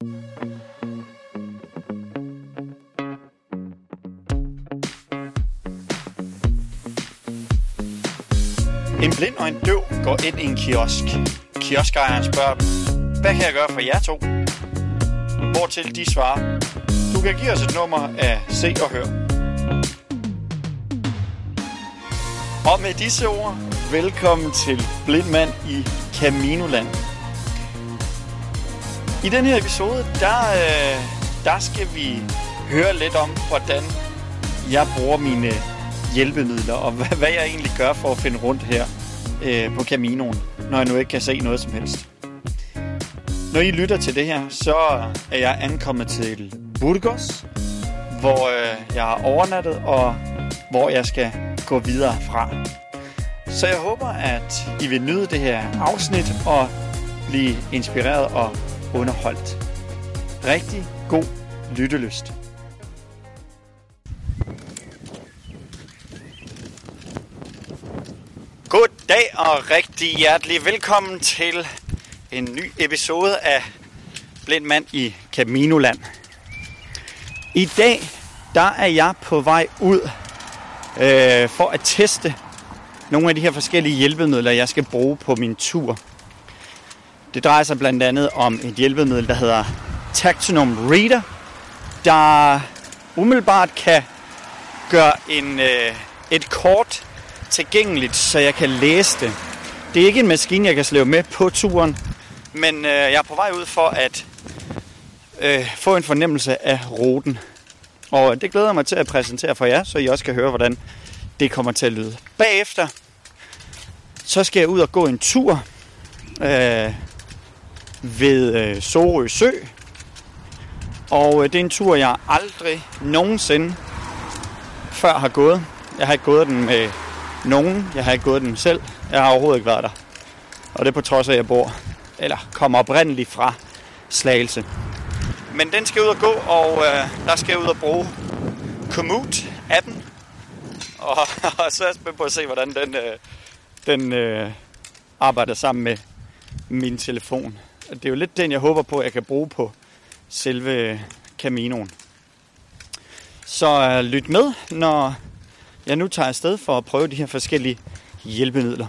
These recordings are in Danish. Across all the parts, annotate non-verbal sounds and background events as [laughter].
En blind og en døv går ind i en kiosk. Kioskejeren spørger dem, hvad kan jeg gøre for jer to? Hvortil de svarer, du kan give os et nummer af Se og Hør. Og med disse ord, velkommen til Blindmand i Caminoland. I den her episode, der, øh, der skal vi høre lidt om, hvordan jeg bruger mine hjælpemidler, og hvad, hvad jeg egentlig gør for at finde rundt her øh, på Caminoen, når jeg nu ikke kan se noget som helst. Når I lytter til det her, så er jeg ankommet til Burgos, hvor øh, jeg har overnattet, og hvor jeg skal gå videre fra. Så jeg håber, at I vil nyde det her afsnit og blive inspireret og underholdt. Rigtig god lyttelyst. God dag og rigtig hjertelig velkommen til en ny episode af Blind Mand i Caminoland. I dag, der er jeg på vej ud øh, for at teste nogle af de her forskellige hjælpemidler, jeg skal bruge på min tur. Det drejer sig blandt andet om et hjælpemiddel, der hedder Tactinum Reader, der umiddelbart kan gøre en, øh, et kort tilgængeligt, så jeg kan læse det. Det er ikke en maskine, jeg kan slæve med på turen, men øh, jeg er på vej ud for at øh, få en fornemmelse af ruten. Og det glæder jeg mig til at præsentere for jer, så I også kan høre, hvordan det kommer til at lyde. Bagefter, så skal jeg ud og gå en tur øh, ved øh, Sorø Sø. Og øh, det er en tur, jeg aldrig nogensinde før har gået. Jeg har ikke gået den med nogen. Jeg har ikke gået den selv. Jeg har overhovedet ikke været der. Og det er på trods af, at jeg bor, eller kommer oprindeligt fra Slagelse. Men den skal ud og gå, og øh, der skal jeg ud og bruge Commute-appen. Og, og så er jeg spændt på at se, hvordan den, øh, den øh, arbejder sammen med min telefon. Det er jo lidt den, jeg håber på, at jeg kan bruge på selve Caminoen. Så øh, lyt med, når jeg nu tager afsted for at prøve de her forskellige hjælpemidler.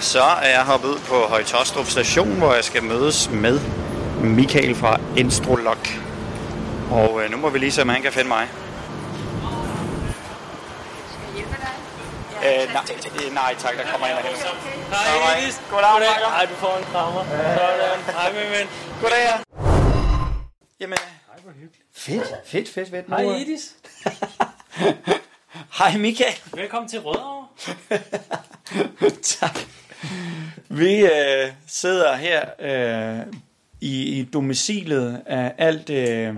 Så er jeg hoppet ud på Højtostrup station, hvor jeg skal mødes med Michael fra Instrolog. Og øh, nu må vi lige se, om han kan finde mig. Øh, nej, øh, nej tak, der kommer en af hende. Hej, Elis. Goddag, Michael. Hej, du får en krammer. Sådan. Hej, min ven. Goddag. Jamen, Hej, hvor hyggeligt. fedt, fedt, fedt, fedt. Hej, øh, Edis. Hej Michael. Velkommen til Rødovre. [laughs] tak. Vi øh, sidder her øh, i, i domicilet af alt, øh,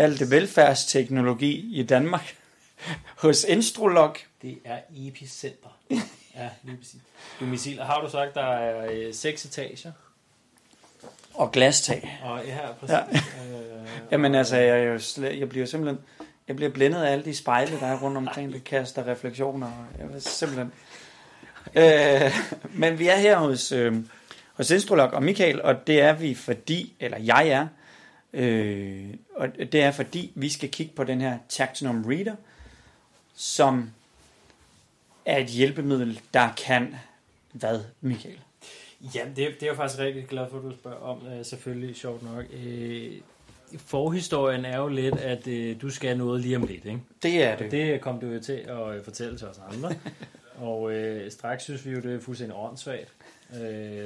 alt velfærdsteknologi i Danmark [laughs] hos Instrolog. Det er epicenter. Ja, lige præcis. Domicil. Har du sagt, der er øh, seks etager? Og glastag. Og her præcis. Ja. Ja. Øh, Jamen altså, jeg, er jo slet, jeg bliver simpelthen jeg bliver blændet af alle de spejle, der er rundt omkring, der kaster refleksioner. og Jeg vil simpelthen... Øh, men vi er her hos, øh, hos Instrolog og Michael, og det er vi fordi, eller jeg er, øh, og det er fordi, vi skal kigge på den her Tactinum Reader, som er et hjælpemiddel, der kan hvad, Michael? Ja, det, er- det er jeg faktisk rigtig glad for, at du spørger om. Øh, selvfølgelig, sjovt nok. Øh, forhistorien er jo lidt, at øh, du skal noget lige om lidt, ikke? Det er det. Det kom du jo til at øh, fortælle til os andre. [laughs] og øh, straks synes vi jo, det er fuldstændig åndssvagt. Øh,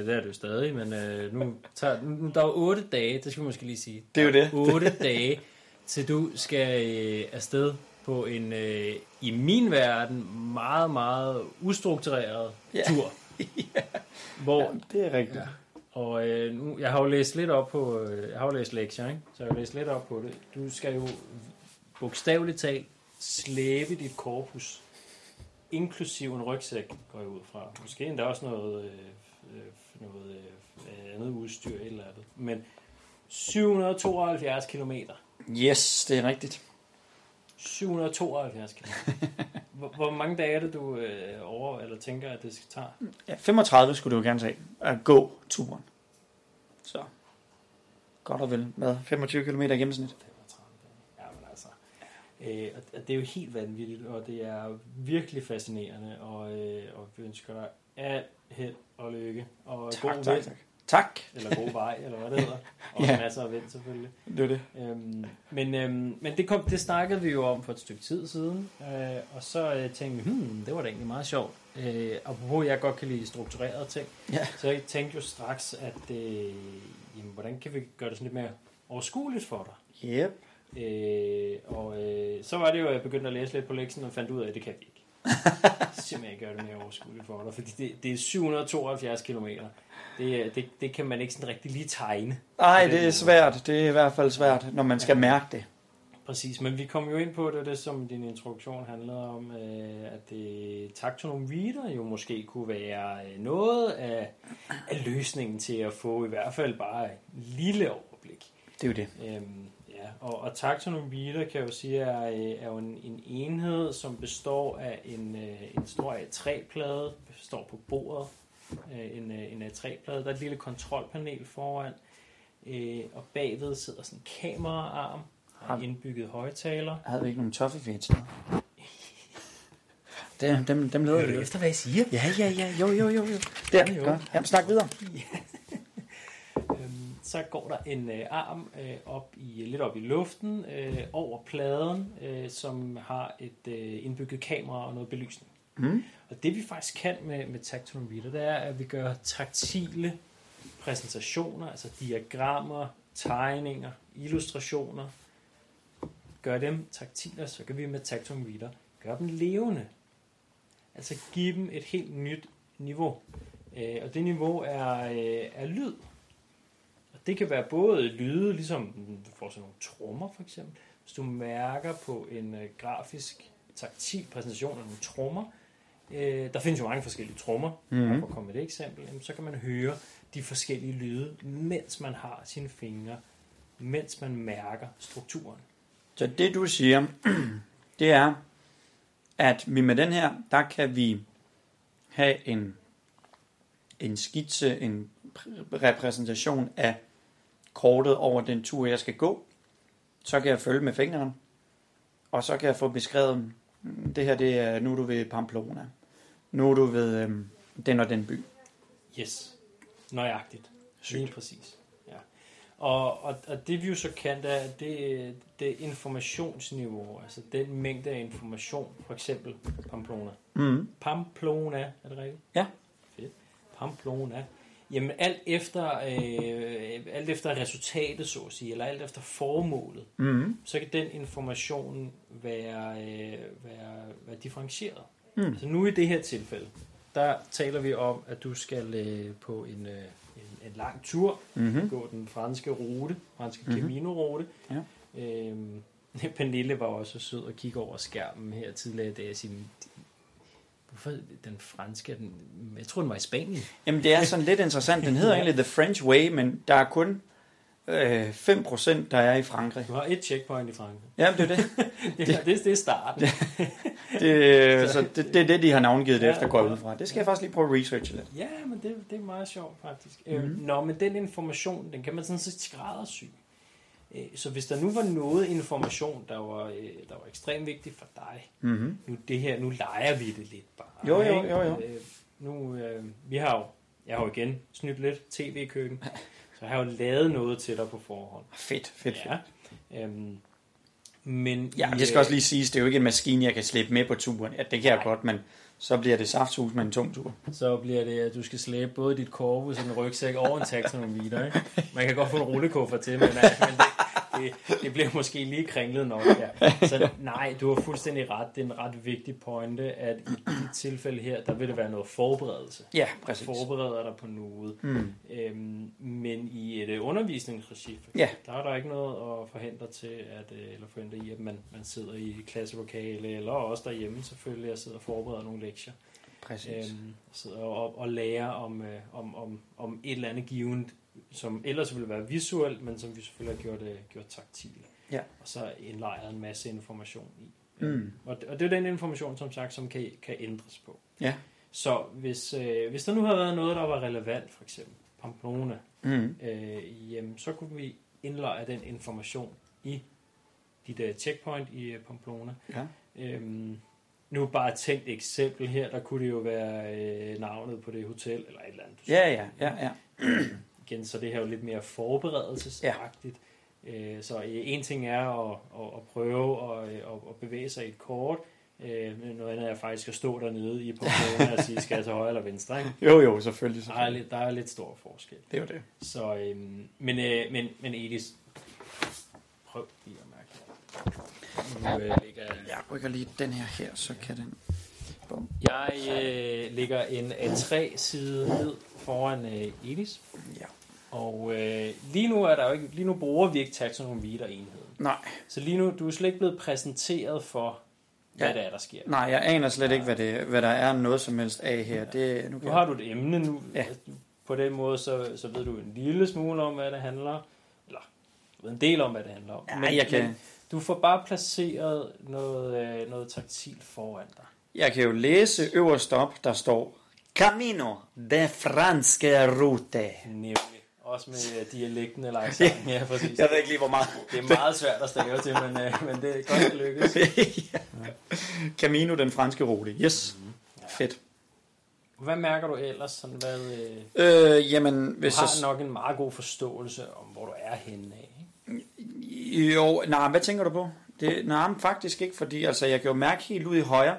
det er det jo stadig, men øh, nu tager, nu, der er jo otte dage, det skal vi måske lige sige. Det er jo det. Otte [laughs] dage, til du skal øh, afsted på en, øh, i min verden, meget, meget ustruktureret Ja. tur. [laughs] Hvor, Det er rigtigt. Ja. og øh, nu, jeg har jo læst lidt op på, øh, jeg har jo læst lektier, ikke? så jeg har læst lidt op på det. Du skal jo bogstaveligt talt slæbe dit korpus, inklusiv en rygsæk, går jeg ud fra. Måske endda også noget, øh, øh, noget øh, andet udstyr, eller andet. Men 772 kilometer. Yes, det er rigtigt. 772 km. [laughs] hvor, hvor mange dage er det, du øh, over, eller tænker, at det skal tage? Ja, 35 skulle du jo gerne tage at gå turen. Så godt og vel med 25 km i gennemsnit. 35 dage. Ja, men altså. Øh, og det er jo helt vanvittigt, og det er virkelig fascinerende, og, øh, og vi ønsker dig alt held og lykke, og Tak, god tak, vind, tak. Tak. eller god vej, eller hvad det hedder. [laughs] Og Ja. masser af vind selvfølgelig. Det er det. Øhm, men øhm, men det, kom, det snakkede vi jo om for et stykke tid siden, øh, og så øh, tænkte vi, hmm, det var da egentlig meget sjovt. Øh, apropos, jeg godt kan lide strukturerede ting, Ja. så jeg tænkte jo straks, at øh, jamen, hvordan kan vi gøre det sådan lidt mere overskueligt for dig? Yep. Øh, og øh, så var det jo, at jeg begyndte at læse lidt på lektien og fandt ud af, at det kan vi ikke. [laughs] Simpelthen gøre det mere overskueligt for dig, fordi det, det er 772 km. Det, det, det kan man ikke sådan rigtig lige tegne. Nej, det er svært. Det er i hvert fald svært, når man skal mærke det. Præcis, men vi kom jo ind på det, det som din introduktion handlede om, øh, at det, taktonom reader jo måske kunne være øh, noget af, af løsningen til at få i hvert fald bare et lille overblik. Det er jo det. Øhm, ja, og, og taktonom reader kan jeg jo sige er, øh, er jo en, en enhed, som består af en, øh, en stor A3-plade, står på bordet, øh, en, en A3-plade, der er et lille kontrolpanel foran, og bagved sidder sådan en kameraarm, har indbygget højtaler. Havde vi ikke nogen toffefedt der? [laughs] Dem, dem, dem leder vi. efter, hvad jeg siger? Ja, ja, ja. Jo, jo, jo, jo. Der, Jo. godt. Jamen, snak videre. [laughs] Øhm, så går der en øh, arm øh, op i, lidt op i luften øh, over pladen, øh, som har et øh, indbygget kamera og noget belysning. Mm. Og det vi faktisk kan med, med Reader, det er, at vi gør taktile præsentationer, altså diagrammer, tegninger, illustrationer, gør dem taktile, så kan vi med Reader gøre dem levende. Altså give dem et helt nyt niveau. Øh, og det niveau er, øh, er lyd. Det kan være både lyde, ligesom du får sådan nogle trommer for eksempel. Hvis du mærker på en øh, grafisk taktil præsentation af nogle trommer, øh, der findes jo mange forskellige trommer, Mhm. mm-hmm. for at komme med et eksempel, jamen, så kan man høre de forskellige lyde, mens man har sine fingre, mens man mærker strukturen. Så det du siger, [clears throat] det er, at vi med den her, der kan vi have en, en skitse, en pr- repræsentation af kortet over den tur, jeg skal gå. Så kan jeg følge med fingrene, og så kan jeg få beskrevet, mm, det her det er, nu er du ved Pamplona. Nu er du ved øhm, den og den by. Yes, nøjagtigt. Sygt. Præcis. Ja. Og, og, og det vi jo så kan, det er, det, det er informationsniveau, altså den mængde af information, for eksempel Pamplona. Mm. Pamplona, er det rigtigt? Ja. Fedt. Pamplona. Jamen alt efter, øh, alt efter resultatet, så at sige, eller alt efter formålet, Mm. så kan den information være, øh, være, være differentieret. Mm. Så nu i det her tilfælde, der taler vi om, at du skal øh, på en, øh, en, en lang tur, Mm-hmm. gå den franske rute, franske Mhm. Camino-rute. Ja. Øhm, [laughs] Pernille var også sød og kigge over skærmen her tidligere i dag og sige, hvorfor den franske, den, jeg tror den var i Spanien. Jamen det er sådan lidt interessant. Den hedder Ja. egentlig The French Way, men der er kun øh, 5% der er i Frankrig. Du har et checkpoint i Frankrig. Jamen det er det. [laughs] Det, det, det er starten. det så det, det er det, de har navngivet det Ja. efter, går ud fra. Det skal jeg faktisk lige prøve at researche lidt. Ja, men det, det er meget sjovt faktisk. Mm. Mhm. Øh, nå, men den information, den kan man sådan set skræddersy. Øh, Så hvis der nu var noget information, der var, øh, der var ekstremt vigtig for dig, Mm-hmm. nu det her, nu leger vi det lidt bare. Jo, jo, jo, jo. Øh, nu, øh, vi har jo, jeg har jo igen snydt lidt tv-køkken, så jeg har jo lavet noget til dig på forhånd. Fedt, fedt, fedt. Ja. Øhm, men Ja, i, det skal også lige siges, det er jo ikke en maskine, jeg kan slippe med på turen. Ja, det kan jeg Nej. godt, men så bliver det safthus med en tung tur. Så bliver det, at du skal slæbe både dit korpus og en rygsæk over en taxonomiter, ikke? Man kan godt få en rullekuffer til, men, nej, men det, det, det bliver måske lige kringlet nok. Ja. Så nej, du har fuldstændig ret. Det er en ret vigtig pointe, at i dit tilfælde her, der vil det være noget forberedelse. Ja, præcis. Forbereder dig på noget. Mm. Øhm, men i et øh, undervisningsregi, for Ja. der er der ikke noget at forhindre til, at, øh, eller forhindre i, at man, man sidder i klasselokale, eller også derhjemme selvfølgelig, og sidder og forbereder nogle lektier. Præcis. Øhm, sidder og, og lærer om, øh, om, om, om et eller andet givet, som ellers ville være visuelt, men som vi selvfølgelig har gjort, øh, gjort taktil. Ja. og så indlejret en masse information i. Mm. Og, det- og det er den information, som sagt, som kan, kan ændres på. Ja. Så hvis, øh, hvis der nu havde været noget, der var relevant, for eksempel Pamplona, Mm. øh, jamen, så kunne vi indlejre den information i dit uh, checkpoint i uh, Pamplona. Ja. Øhm, nu bare et tænkt eksempel her, der kunne det jo være øh, navnet på det hotel, eller et eller andet. Ja, ja, ja, ja. [clears throat] igen, så det her er jo lidt mere forberedelsesagtigt. Ja. Så øh, en ting er at, at, at prøve at, at, at bevæge sig i et kort, øh, men noget andet er faktisk at stå dernede i Pamplona og sige, skal jeg til højre eller venstre? [laughs] Ikke? Jo, jo, selvfølgelig. Der, er selvfølgelig. der er lidt stor forskel. Det er jo det. Så, øhm, men, øh, men, men Edis, prøv lige at mærke her. Nu øh, ligger Jeg rykker lige den her her, så kan den... Jeg øh, lægger en A3-side ned foran øh, Edis. Ja. Og øh, lige nu er der jo ikke, lige nu bruger vi ikke taxonometer-enheden. Nej, Så lige nu, du er slet ikke blevet præsenteret for, hvad Ja. det er, der sker. nej, jeg aner slet ikke, hvad, det, hvad der er noget som helst af her. Det, nu kan Nu har du et emne nu. Ja. På den måde, så, så ved du en lille smule om, hvad det handler Eller, du ved en del om, hvad det handler om. Ja, jeg kan- men du får bare placeret noget, øh, noget taktilt foran dig. Jeg kan jo læse øverst op, der står Camino de franske rute. Nemlig. Også med øh, dialekten eller [laughs] accenten. Ja, præcis. Jeg ved ikke lige, hvor meget. Det er meget svært at stave til, men, øh, men det er godt, lykkes. [laughs] ja. Camino, den franske rute. Yes. Fedt. Hvad mærker du ellers? Sådan, hvad, øh, Øh, jamen, du hvis har jeg... nok en meget god forståelse om, hvor du er henne af. Ikke? Jo, nej, hvad tænker du på? Det, nej, faktisk ikke, fordi altså, jeg kan jo mærke helt ud i højre,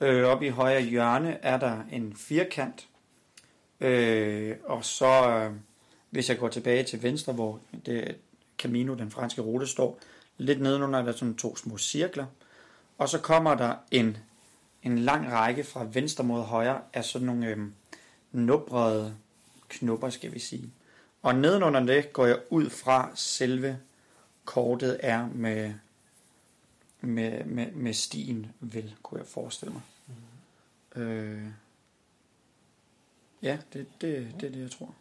øh, oppe i højre hjørne, er der en firkant. Øh, og så, øh, hvis jeg går tilbage til venstre, hvor det Camino, den franske rute, står, lidt nedenunder er der sådan to små cirkler. Og så kommer der en, en lang række fra venstre mod højre af sådan nogle øh, nubrede knupper, skal vi sige. Og nedenunder det går jeg ud fra selve kortet er med, med, med, med stien, vel, kunne jeg forestille mig. Mm. Øh, ja, det, det, det er det, jeg tror.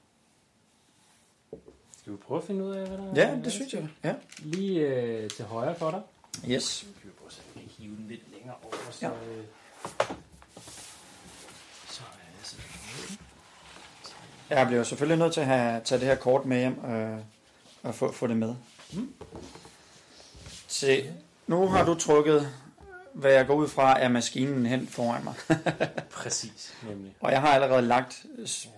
Skal vi prøve at finde ud af, hvad der Ja, der det synes jeg. Ja. Lige øh, til højre for dig. Yes. Vi prøve at kan hive den lidt længere over, så... Ja. Øh, så, øh, så Jeg bliver jo selvfølgelig nødt til at have, tage det her kort med hjem øh, og få, få det med. Mm. Se, nu har du trykket, hvad jeg går ud fra, er maskinen hen foran mig. [laughs] Præcis, nemlig. Og jeg har allerede lagt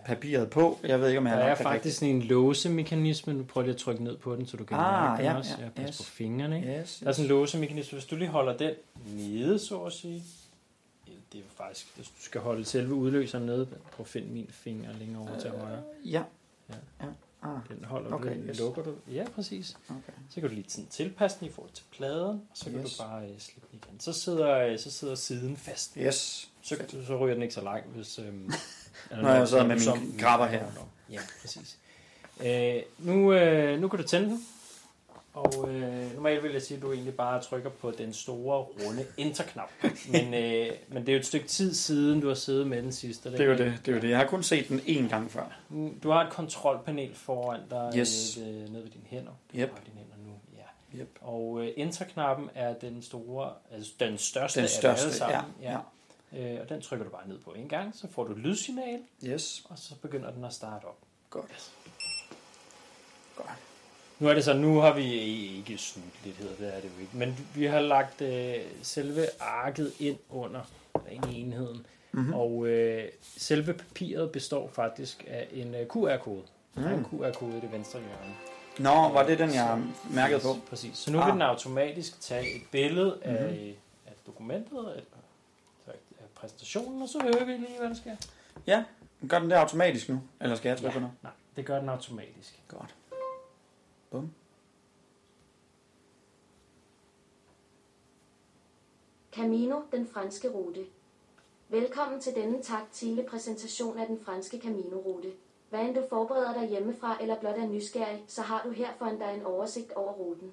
papiret på. Jeg ved ikke, om jeg Der har er lagt det faktisk sådan en låsemekanisme. Nu prøver jeg lige at trykke ned på den, så du kan Ah, mærke den ja, også. ja, Ja, pas yes. på fingrene, ikke? rigtigt. Yes, Der er sådan en låsemekanisme. Hvis du lige holder den nede, så at sige. Det er jo faktisk, hvis du skal holde selve udløseren nede. Prøv at finde min finger længere over til højre. Ja. Ja. ja. Ah, Den holder Okay, du, yes. lukker du. Ja, præcis. okay. Så kan du lige sådan tilpasse den i forhold til pladen, og så kan Yes. du bare øh, slippe den igen. Så sidder, øh, så sidder siden fast. Yes. Så, så ryger den ikke så langt, hvis... [laughs] Eller Når jeg sidder med du mine så- grabber her. Ja, præcis. Øh, nu, øh, nu kan du tænde den. Og øh, normalt vil jeg sige, at du egentlig bare trykker på den store, runde enter-knap. [laughs] Men, øh, men det er jo et stykke tid siden, du har siddet med den sidste. Det er jo det, det er jo det. Jeg har kun set den én gang før. Du har et kontrolpanel foran dig Yes. øh, ved- nede ved dine hænder. Du Yep. har dine hænder nu, ja. Yep. Og øh, enter-knappen er den store, altså den største, Den af største, dem alle sammen. ja, ja. Øh, og den trykker du bare ned på en gang, så får du et lydsignal, Yes. og så begynder den at starte op. Godt. Godt. Nu er det så, nu har vi ikke snydt lidt, hedder det, er det jo ikke. Men vi har lagt øh, selve arket ind under, ind i enheden. Mhm. Og øh, selve papiret består faktisk af en øh, QR-kode. Mm. En QR-kode i det venstre hjørne. Nå, var det den, jeg mærkede på? Yes, Præcis. Så nu Ah. vil den automatisk tage et billede Mhm. af, af dokumentet, af, af præsentationen, og så hører vi lige, hvad der sker. Ja. Gør den det automatisk nu? Eller skal jeg trykke på noget? nej, det gør den automatisk. Godt. Bum. Camino, den franske rute. Velkommen til denne taktile præsentation af den franske Camino-rute. Hvad end du forbereder dig hjemmefra eller blot er nysgerrig, så har du her foran dig en oversigt over ruten.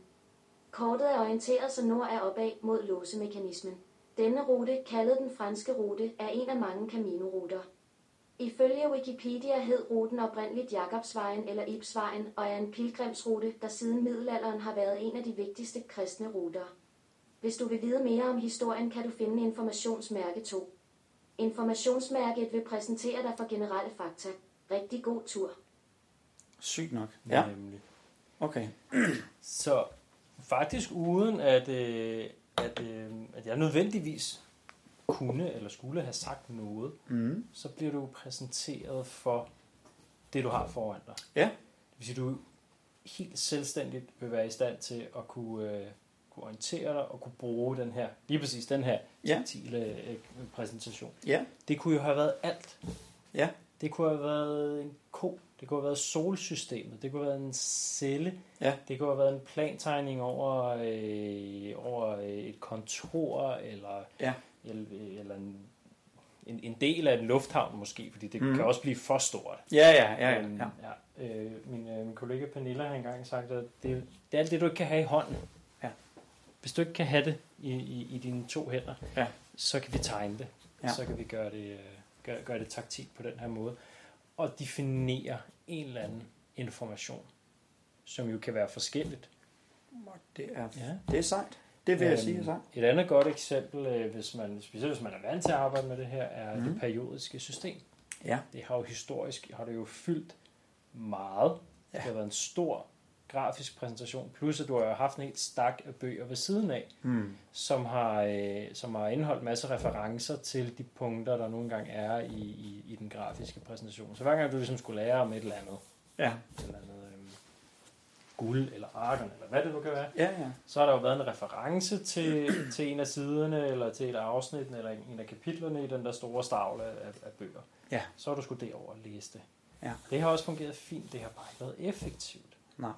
Kortet er orienteret så nord er opad mod låsemekanismen. Denne rute, kaldet den franske rute, er en af mange Camino-ruter. Ifølge Wikipedia hed ruten oprindeligt Jakobsvejen eller Ibsvejen og er en pilgrimsrute, der siden middelalderen har været en af de vigtigste kristne ruter. Hvis du vil vide mere om historien, kan du finde informationsmærke 2. Informationsmærket vil præsentere dig for generelle fakta. Rigtig god tur. Sygt nok. Ja, Nemlig. okay. Så faktisk uden at, øh, at, øh, at jeg nødvendigvis kunne eller skulle have sagt noget, Mm. så bliver du præsenteret for det, du har foran dig. Ja. Det vil sige, du helt selvstændigt vil være i stand til at kunne, øh, kunne orientere dig og kunne bruge den her, lige præcis den her Ja. taktile øh, præsentation. Ja. Det kunne jo have været alt. Ja. Det kunne have været en ko, det kunne have været solsystemet, det kunne have været en celle, Ja. det kunne have været en plantegning over, øh, over et kontor, eller, Ja. Eller, en, en, en del af en lufthavn måske, fordi det mm. kan også blive for stort. Ja, ja, ja, ja. Ja. ja. Øh, min, øh, min kollega Pernilla har engang sagt, at det, det er alt det, du ikke kan have i hånden. Ja. Hvis du ikke kan have det i, i, i dine to hænder, Ja. så kan vi tegne det. Ja. Så kan vi gøre det, øh, gøre, gøre det taktilt på den her måde. Og definere en eller anden information, som jo kan være forskelligt. Det er, Ja. det er sejt. Det vil jeg Øhm, sige er sejt. Et andet godt eksempel, øh, hvis man, specielt hvis man er vant til at arbejde med det her, er mm. Mhm. det periodiske system. Ja. Det har jo historisk har det jo fyldt meget. Ja. Det har været en stor grafisk præsentation, plus at du har haft en helt stak af bøger ved siden af, Mm. som har, øh, som har indeholdt masser af referencer til de punkter, der nogle gange er i, i, i den grafiske præsentation. Så hver gang du ligesom skulle lære om et eller andet, Ja. et eller andet guld eller argon, eller hvad det nu kan være, Ja, ja. så har der jo været en reference til, [clears throat] til en af siderne, eller til et afsnit, eller en af kapitlerne i den der store stavle af, af bøger. Ja. Så har du skulle derover og læse det. Ja. Det har også fungeret fint, det har bare ikke været effektivt. Nej.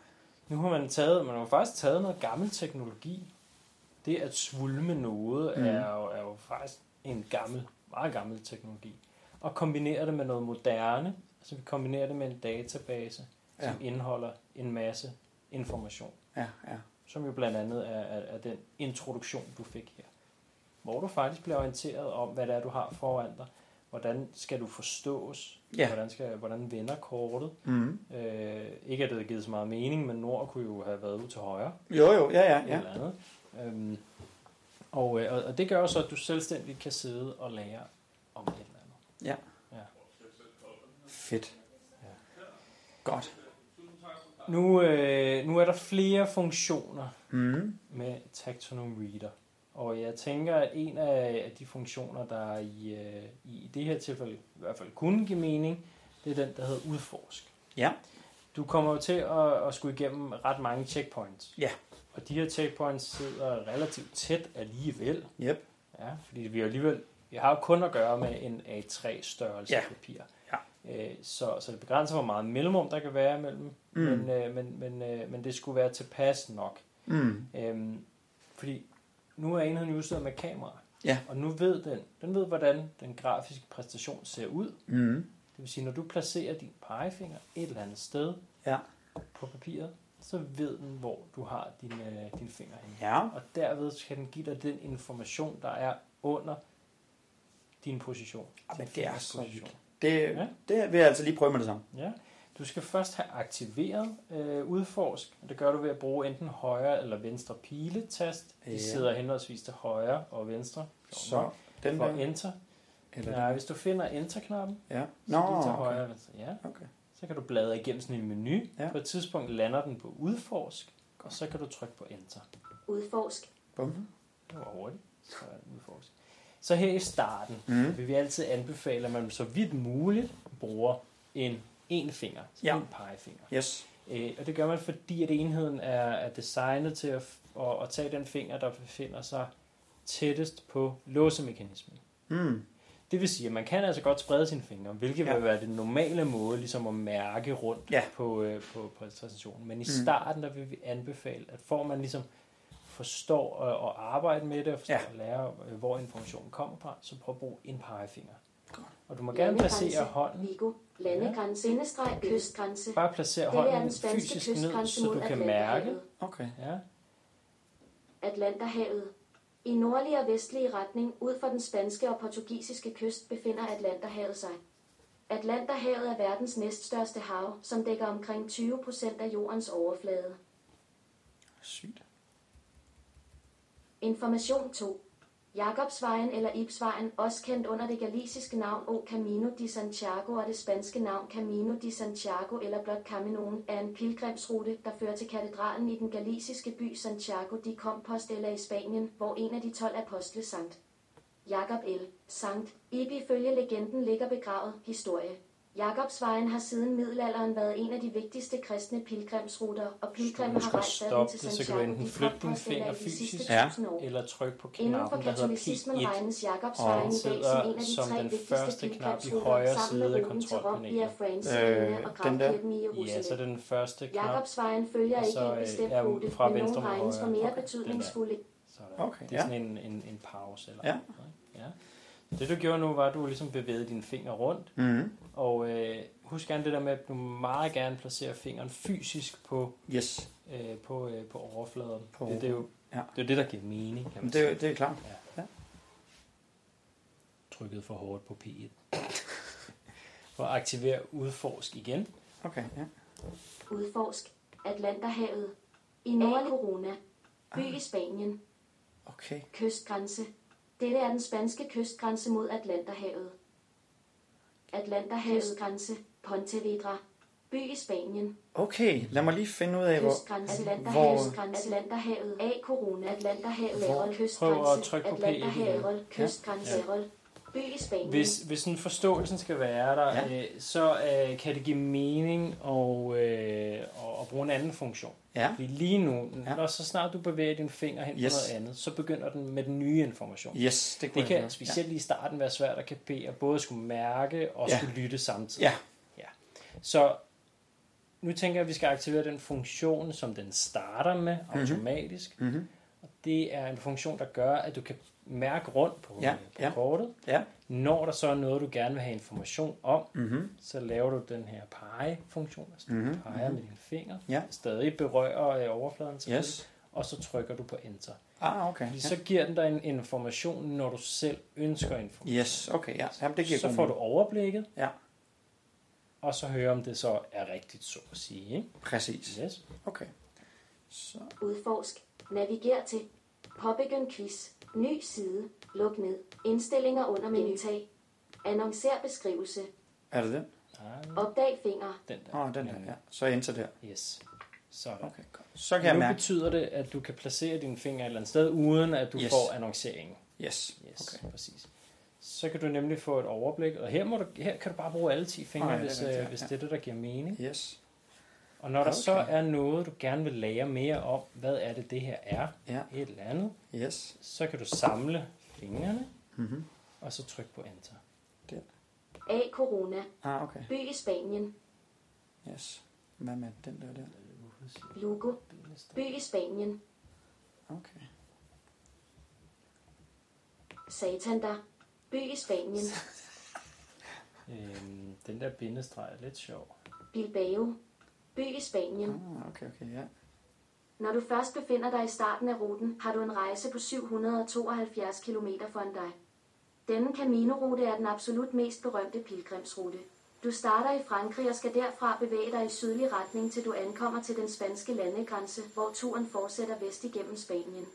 Nu har man taget, man har faktisk taget noget gammel teknologi. Det at svulme noget mm. er, jo, er jo faktisk en gammel, meget gammel teknologi. Og kombinere det med noget moderne, altså vi kombinerer det med en database, som Ja. indeholder en masse information Ja, ja. som jo blandt andet er, er, er den introduktion, du fik her. Hvor du faktisk bliver orienteret om, hvad det er, du har foran dig. Hvordan skal du forstås? Ja. Hvordan, skal, hvordan vender kortet? Mm. Øh, ikke at det har givet så meget mening, men nord kunne jo have været ud til højre. Jo, jo, ja, ja, Ja. Eller andet. Øhm, og, øh, og, og det gør jo så, at du selvstændigt kan sidde og lære om et eller andet. Ja. Ja. Fedt. Ja. Godt. Nu, øh, nu er der flere funktioner Mm. med Tactonum Reader. Og jeg tænker, at en af de funktioner, der i, øh, i det her tilfælde i hvert fald kunne give mening, det er den, der hedder udforsk. Ja. Du kommer jo til at, at skulle igennem ret mange checkpoints. Ja. Og de her checkpoints sidder relativt tæt alligevel. Yep. Ja, fordi vi alligevel vi har jo kun at gøre med en A3 størrelse Ja. papir. Ja. Øh, så, så det begrænser, hvor meget mellemrum der kan være imellem. Mm. Men, øh, men, men, øh, men det skulle være tilpas nok. Mm. Øhm, fordi nu er enheden jo udstyret med kamera. Ja. Og nu ved den, den ved, hvordan den grafiske præstation ser ud. Mm. Det vil sige, når du placerer din pegefinger et eller andet sted Ja. på papiret, så ved den, hvor du har din, øh, din finger henne. Ja. Og derved kan den give dig den information, der er under din position. Jamen, Din det er så position. Det, Ja. det vil jeg altså lige prøve med det samme. Ja. Du skal først have aktiveret øh, udforsk. og Det gør du ved at bruge enten højre eller venstre piletast. De Ja. sidder henholdsvis til højre og venstre. Så den For der. enter. Eller Ja, hvis du finder enter-knappen, Ja. så Nå, lige til okay. højre og venstre. Ja. okay. Så kan du bladre igennem sådan en menu. Ja. På et tidspunkt lander den på udforsk, og så kan du trykke på enter. Udforsk. Mhm. Det var hurtigt. Så er den udforsk. Så her i starten Mm. vil vi altid anbefale, at man så vidt muligt bruger en en finger, Ja. en pegefinger. Yes. Øh, og det gør man, fordi at enheden er, er designet til at, at, at tage den finger, der befinder sig tættest på låsemekanismen. Mm. Det vil sige, at man kan altså godt sprede sine fingre, hvilket Ja. vil være den normale måde ligesom at mærke rundt Ja. på, øh, på præsentationen. Men i Mm. starten der vil vi anbefale, at får man ligesom forstår at, at arbejde med det, og forstår Ja. at lære, øh, hvor informationen kommer fra, så prøv at bruge en pegefinger. Godt. Og du må gerne placere hånden, Vigo. Landegrænse. Kystgrænse. bare placere er hånden fysisk ned, så mod du kan mærke. Okay. Ja. Atlanterhavet. I nordlig og vestlig retning ud for den spanske og portugisiske kyst befinder Atlanterhavet sig. Atlanterhavet er verdens næststørste hav, som dækker omkring 20 procent af jordens overflade. Sygt. Information 2. Jakobsvejen eller Ibsvejen, også kendt under det galiciske navn O Camino de Santiago og det spanske navn Camino de Santiago eller blot Caminoen, er en pilgrimsrute, der fører til katedralen i den galiciske by Santiago de Compostela i Spanien, hvor en af de 12 apostle Sankt Jakob L. Sankt Ibi ifølge legenden ligger begravet. Historie. Jakobsvejen har siden middelalderen været en af de vigtigste kristne pilgrimsruter, og pilgrimer Hvis har rejst stoppe til det, så kan du Santiago enten flytte din finger i de sidste fysisk, Ja. eller tryk på Inden for knappen, der hedder katolicismen P1, regnes Jakobsvejen og i dag som sidder en af de som tre den første knap i højre side af kontrolpanelet. Øh, og den der? Ja, så den første knap. Jakobsvejen følger ikke så, en øh, bestemt er rute, fra men mod regnes for højre. mere betydningsfulde. Okay, det er ja. sådan en, en, en pause. Eller Ja. noget. Det du gjorde nu, var, at du ligesom bevægede dine fingre rundt. Mm-hmm. Og øh, husk gerne det der med, at du meget gerne placerer fingeren fysisk på, Yes. øh, på, øh, på overfladen. På det, det, er jo, ja. det er det, der giver mening, kan man Det, sige. er- det er klart. Trykket for hårdt på P1. [laughs] for at aktivere udforsk igen. Okay, ja. Udforsk Atlanterhavet. I nordlig Corona. By i Spanien. Okay. Kystgrænse. Dette er den spanske kystgrænse mod Atlanterhavet. Atlanterhavets grænse. Pontevedra. By i Spanien. Okay, lad mig lige finde ud af, hvor... Atlanterhavets grænse. Atlanterhavet. A. Corona. Atlanterhavet. Hvor-. Prøv at Kystgrænse. trykke på P1 Atlanterhavet. Kystgrænse. Ja. Hvis, hvis en forståelsen skal være der, Ja. ja. øh, så øh, kan det give mening og, øh, at, at bruge en anden funktion. Ja. Fordi lige nu, Ja. når så snart du bevæger din finger hen Yes. på noget andet, så begynder den med den nye information. Yes, det Det kan specielt lige i starten være svært at kapere, både at skulle mærke og Ja. skulle lytte samtidig. Ja. ja. Så nu tænker jeg, at vi skal aktivere den funktion, som den starter med automatisk. Ja. Mm-hmm. Og det er en funktion, der gør, at du kan mærke rundt på, Ja, på ja. kortet. Ja. Når der så er noget, du gerne vil have information om, Mm-hmm. så laver du den her pege-funktion. Altså du Mhm, peger med dine fingre. Ja. Stadig berører øh, overfladen selvfølgelig. Yes. Og så trykker du på enter. Ah, okay. Fordi Ja. så giver den dig en information, når du selv ønsker information. Yes, okay, ja. Jamen, det giver så får du overblikket, Ja, og så hører om det så er rigtigt, så at sige. Ikke? præcis. Yes. Okay. Så, Udforsk. Naviger til. Påbegynd quiz. Ny side. Luk ned. Indstillinger under menu. Tag. Annoncer beskrivelse. er det den? Ah, Opdag finger. den der. Åh, oh, den her, ja. Så enter der. Yes. Sådan. Okay, godt. Så kan jeg nu mærke. betyder det, at du kan placere dine fingre et eller andet sted, uden at du Yes. får annonceringen. Yes. Yes, Okay. præcis. Så kan du nemlig få et overblik, og her, må du, her kan du bare bruge alle 10 fingre, oh, ja, hvis, det er øh, ja. hvis det er det, der giver mening. Yes. Og når der så Okay. er noget, du gerne vil lære mere om, hvad er det, det her er, Ja. et eller andet, Yes. så kan du samle fingrene, Mm-hmm. og så trykke på enter. A. Corona. Ah, okay. By i Spanien. Yes. Hvad med den der der? Lugo. By i Spanien. Okay. Satander. By i Spanien. [laughs] Øhm, den der bindestreg er lidt sjov. Bilbao. By i Spanien. Ah, okay, okay, ja. Når du først befinder dig i starten af ruten, har du en rejse på 772 km foran dig. Denne Camino-rute er den absolut mest berømte pilgrimsrute. Du starter i Frankrig og skal derfra bevæge dig i sydlig retning, til du ankommer til den spanske landegrænse, hvor turen fortsætter vest igennem Spanien.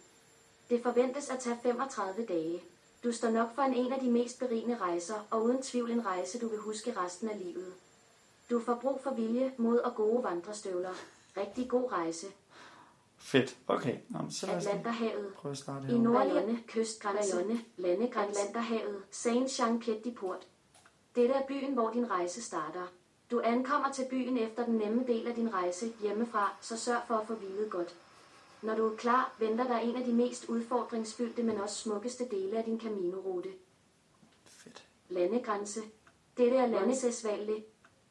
Det forventes at tage 35 dage. Du står nok for en, en af de mest berigende rejser, og uden tvivl en rejse, du vil huske resten af livet. Du får brug for vilje, mod og gode vandrestøvler. Rigtig god rejse. Fedt. Okay. Nå, så lad os Atlanterhavet. prøve at starte I nordlige kystgrænse, landegrænse, Atlanterhavet, Saint-Jean-Pied-de-Port. Dette er byen, hvor din rejse starter. Du ankommer til byen efter den nemme del af din rejse hjemmefra, så sørg for at få hvilet godt. Når du er klar, venter der en af de mest udfordringsfyldte, men også smukkeste dele af din Camino-rute. Fedt. Landegrænse. Dette er Roncesvalles.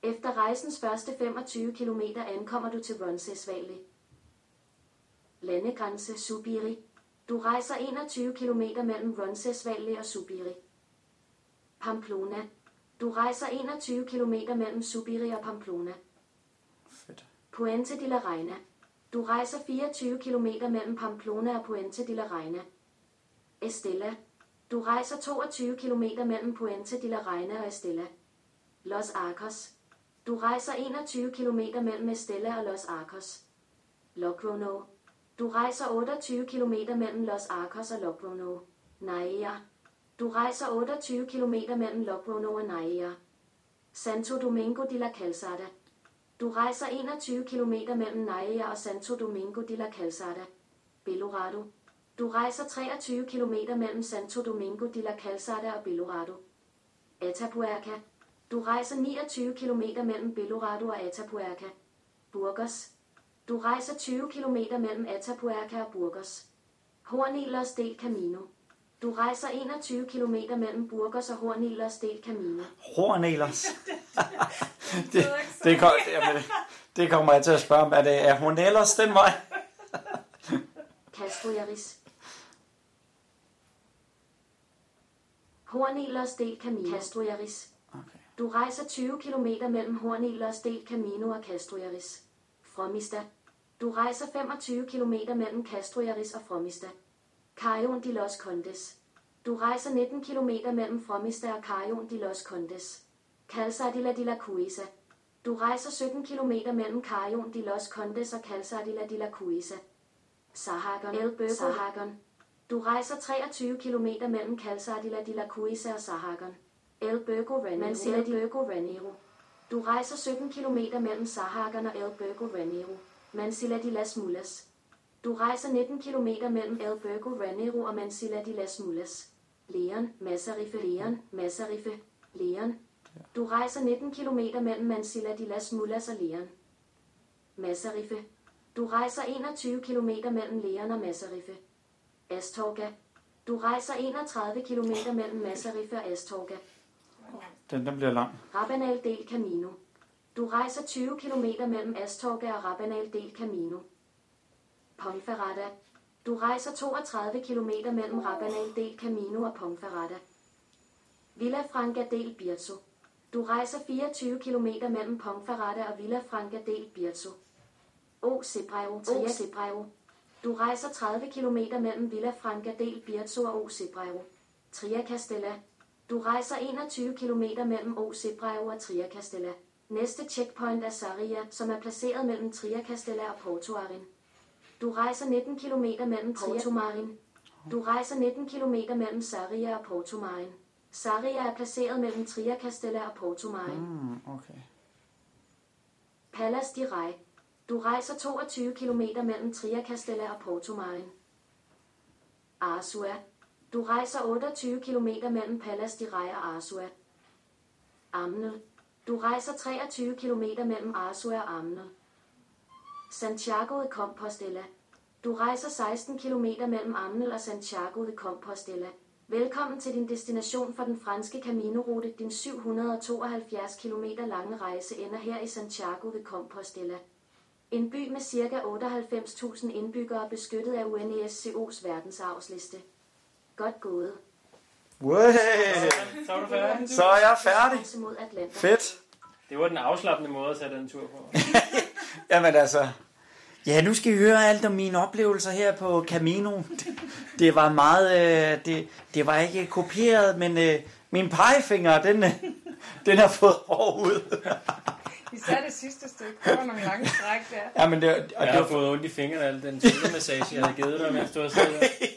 Efter rejsens første 25 km ankommer du til Roncesvalles. Landegrænse Subiri. Du rejser 21 km mellem Roncesvalles og Subiri. Pamplona. Du rejser 21 km mellem Subiri og Pamplona. Fedt. Puente de la Reina. Du rejser 24 km mellem Pamplona og Puente de la Reina. Estella. Du rejser 22 km mellem Puente de la Reina og Estella. Los Arcos. Du rejser 21 km mellem Estella og Los Arcos. Logrono. Du rejser 28 km mellem Los Arcos og Logrono. Naia. Du rejser 28 km mellem Logrono og Naia. Santo Domingo de la Calzada. Du rejser 21 km mellem Naia og Santo Domingo de la Calzada. Belorado. Du rejser 23 km mellem Santo Domingo de la Calzada og Belorado. Atapuerca. Du rejser 29 km mellem Belorado og Atapuerca. Burgos. Du rejser 20 km mellem Atapuerca og Burgos. Hornilos del Camino. Du rejser 21 km mellem Burgos og Hornilos del Camino. Hornelers. [laughs] det, det, kom, jamen, det kommer jeg til at spørge om. Er det er hun ellers den vej? [laughs] Castroyaris. Hornilos del Camino. Castroyaris. Okay. Du rejser 20 km mellem Hornilos del Camino og Castrojaris. Fromista. Du rejser 25 km mellem Castrojaris og Fromista. Cajon de los Condes. Du rejser 19 km mellem Fromista og Cajon de los Condes. Calzadilla de la Cuisa. Du rejser 17 km mellem Cajon de los Condes og Calzadilla de la Cuisa. Sahagon. El Sahagon. Du rejser 23 km mellem Calzadilla de la Cuisa og Sahagon. El Burgo Ranero. Mansilla de Burgo Ranero. Du rejser 17 km mellem Sahagon og El Burgo Ranero. Mansilla de las Mulas. Du rejser 19 km mellem El Burgo Ranero og Mansilla de las Mulas. Leon, Massarife, Leon, Massarife, Leon. Du rejser 19 km mellem Mansilla de las Mulas og Leon. Massarife. Du rejser 21 km mellem Leon og Massarife. Astorga. Du rejser 31 km mellem Massarife og Astorga. Den, den bliver lang. Rabanal del Camino. Du rejser 20 km mellem Astorga og Rabanal del Camino. Ponferrada. Du rejser 32 km mellem Rabanal del Camino og Ponferrada. Villa Franca del Bierzo. Du rejser 24 km mellem Ponferrada og Villa Franca del Bierzo. O Cebrero. Tria Cebrero. Du rejser 30 km mellem Villa Franca del Bierzo og O Cebrero. Tria Castella. Du rejser 21 km mellem O Cebrero og Tria Castella. Næste checkpoint er Sarria, som er placeret mellem Tria Castella og Porto Arin. Du rejser 19 km mellem Porto Marin. Du rejser 19 km mellem Sarria og Porto Marin. Sarria er placeret mellem Tria Castella og Porto Marin. Mm, okay. Palas de Rey. Du rejser 22 km mellem Tria Castella og Porto Marin. Arsua. Du rejser 28 km mellem Palas de Rey og Arsua. Amnel. Du rejser 23 km mellem Arsua og Amnel. Santiago de Compostela. Du rejser 16 km mellem Amnel og Santiago de Compostela. Velkommen til din destination for den franske Camino-rute. Din 772 km lange rejse ender her i Santiago de Compostela. En by med ca. 98.000 indbyggere beskyttet af UNESCO's verdensarvsliste. Godt gået. Way. Så er du færdig. Så er jeg færdig. Rejse mod Atlanta. Fedt. Det var den afslappende måde at tage den tur på. [laughs] Jamen altså, ja, nu skal I høre alt om mine oplevelser her på Camino. Det, det var meget, øh, det, det var ikke kopieret, men øh, min pegefinger, den, øh, den har fået hår ud. [laughs] Især det sidste stykke. Der var nogle lange stræk der. Ja, men det, og Jeg det har var, fået ondt i fingrene af al den skuldermassage, jeg havde givet dig, mens du har siddet. [laughs]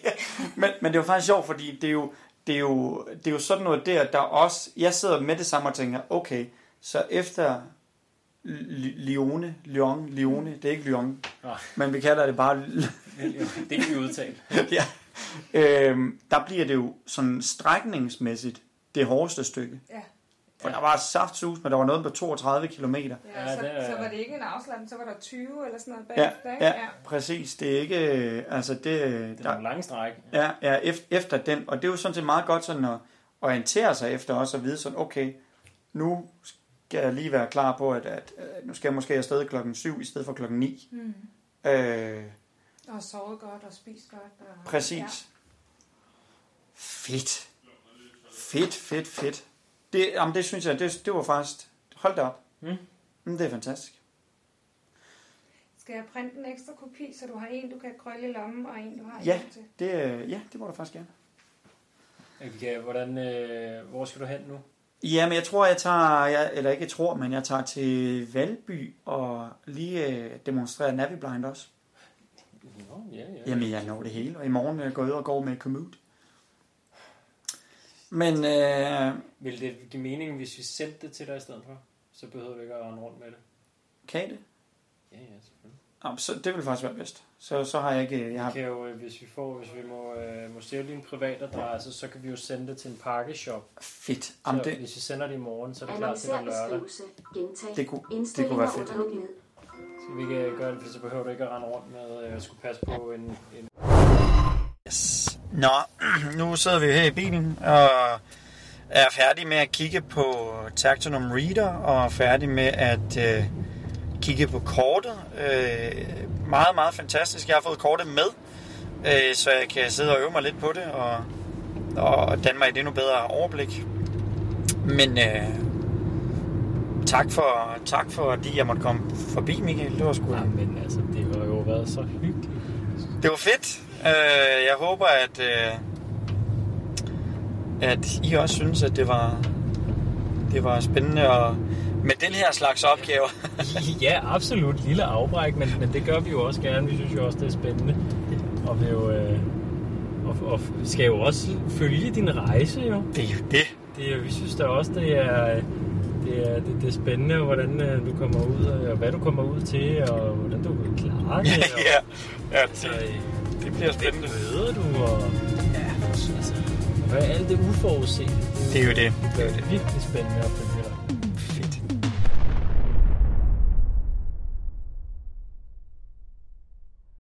men, men det var faktisk sjovt, fordi det er jo, det er jo, det er jo sådan noget der, der også, jeg sidder med det samme og tænker, okay, så efter Li- Lione, Lyon, Lione, det er ikke Lyon, Nej. men vi kalder det bare Det kan vi udtale. ja. øhm, der bliver det jo sådan strækningsmæssigt det hårdeste stykke. Ja. For der var saftsus, men der var noget på 32 km. Ja, Ja, så, det så var det ikke en afslappning, så var der 20 eller sådan noget Ja, bagefter, ikke? ja, præcis. Det er ikke, øh, altså det, Det er der, nogle lange stræk. ja, ja, ef- efter den, og det er jo sådan set meget godt sådan at orientere sig efter også, at vide sådan, okay, nu skal jeg lige være klar på, at, at, at nu skal jeg måske afsted klokken 7 i stedet for klokken 9. Mm. Øh, Og sovet godt og spist godt. Og, Præcis. Ja. Ja. Fedt. Fedt, fedt, fedt. Det, jamen, det synes jeg, det, det var faktisk... Hold da op. Mm. Mm, det er fantastisk. Skal jeg printe en ekstra kopi, så du har en, du kan krølle i lommen, og en, du har Ja. hjem til? Det, øh, ja, det må du faktisk gerne. Kan, hvordan, øh, hvor skal du hen nu? Ja, men jeg tror, jeg tager, jeg, eller ikke jeg tror, men jeg tager til Valby og lige øh, demonstrerer Naviblind også. Nå, ja, ja. Jamen, jeg når det hele, og i morgen går jeg ud og går med Commute. Men øh, Vil det give mening, hvis vi sendte det til dig i stedet for? Så behøver du ikke at rende rundt med det. kan I det? Ja, ja, selvfølgelig. Nå, så det vil faktisk være bedst. Så, så har jeg ikke... Jeg har, Vi kan jo, øh, hvis vi får, hvis vi må, øh, må stjæle din privatadresse, så kan vi jo sende det til en pakkeshop. fedt. Jamen, Så det, hvis vi sender det i morgen, så er det klart til Annoncer den lørdag. beskrivelse. Gentag. det, kunne, det kunne Indstillinger være fedt. under luk ned. Så vi kan gøre det, for så behøver du ikke at rende rundt med øh, at skulle passe på en, en Yes. Nå, [clears throat] nu sidder vi her i bilen og er færdige med at kigge på Tactonum Reader og færdige med at øh, kigge på kortet. Øh, meget, meget fantastisk. Jeg har fået kortet med, øh, så jeg kan sidde og øve mig lidt på det og, og danne mig et endnu bedre overblik. Men øh, tak for, tak for, at jeg måtte komme forbi, Michael. Det var sgu Ja, men altså, det har jo været så hyggeligt. Det var fedt. Øh, jeg håber, at, øh, at I også synes, at det var, det var spændende og med den her slags opgaver. [laughs] ja, absolut. Lille afbræk, men, men det gør vi jo også gerne. Vi synes jo også, det er spændende. Og vi jo, øh, og, og skal jo også følge din rejse, jo. Det er jo det. Det, er- vi synes da også, det er, det er, det, det er spændende, hvordan øh, du kommer ud, og hvad du kommer ud til, og hvordan du vil klare det. og, ja, ja altså, øh, bliver hvem spændende. møder du, og ja, altså, hvad er alt det uforudsete? Det er jo det. Det er virkelig spændende at følge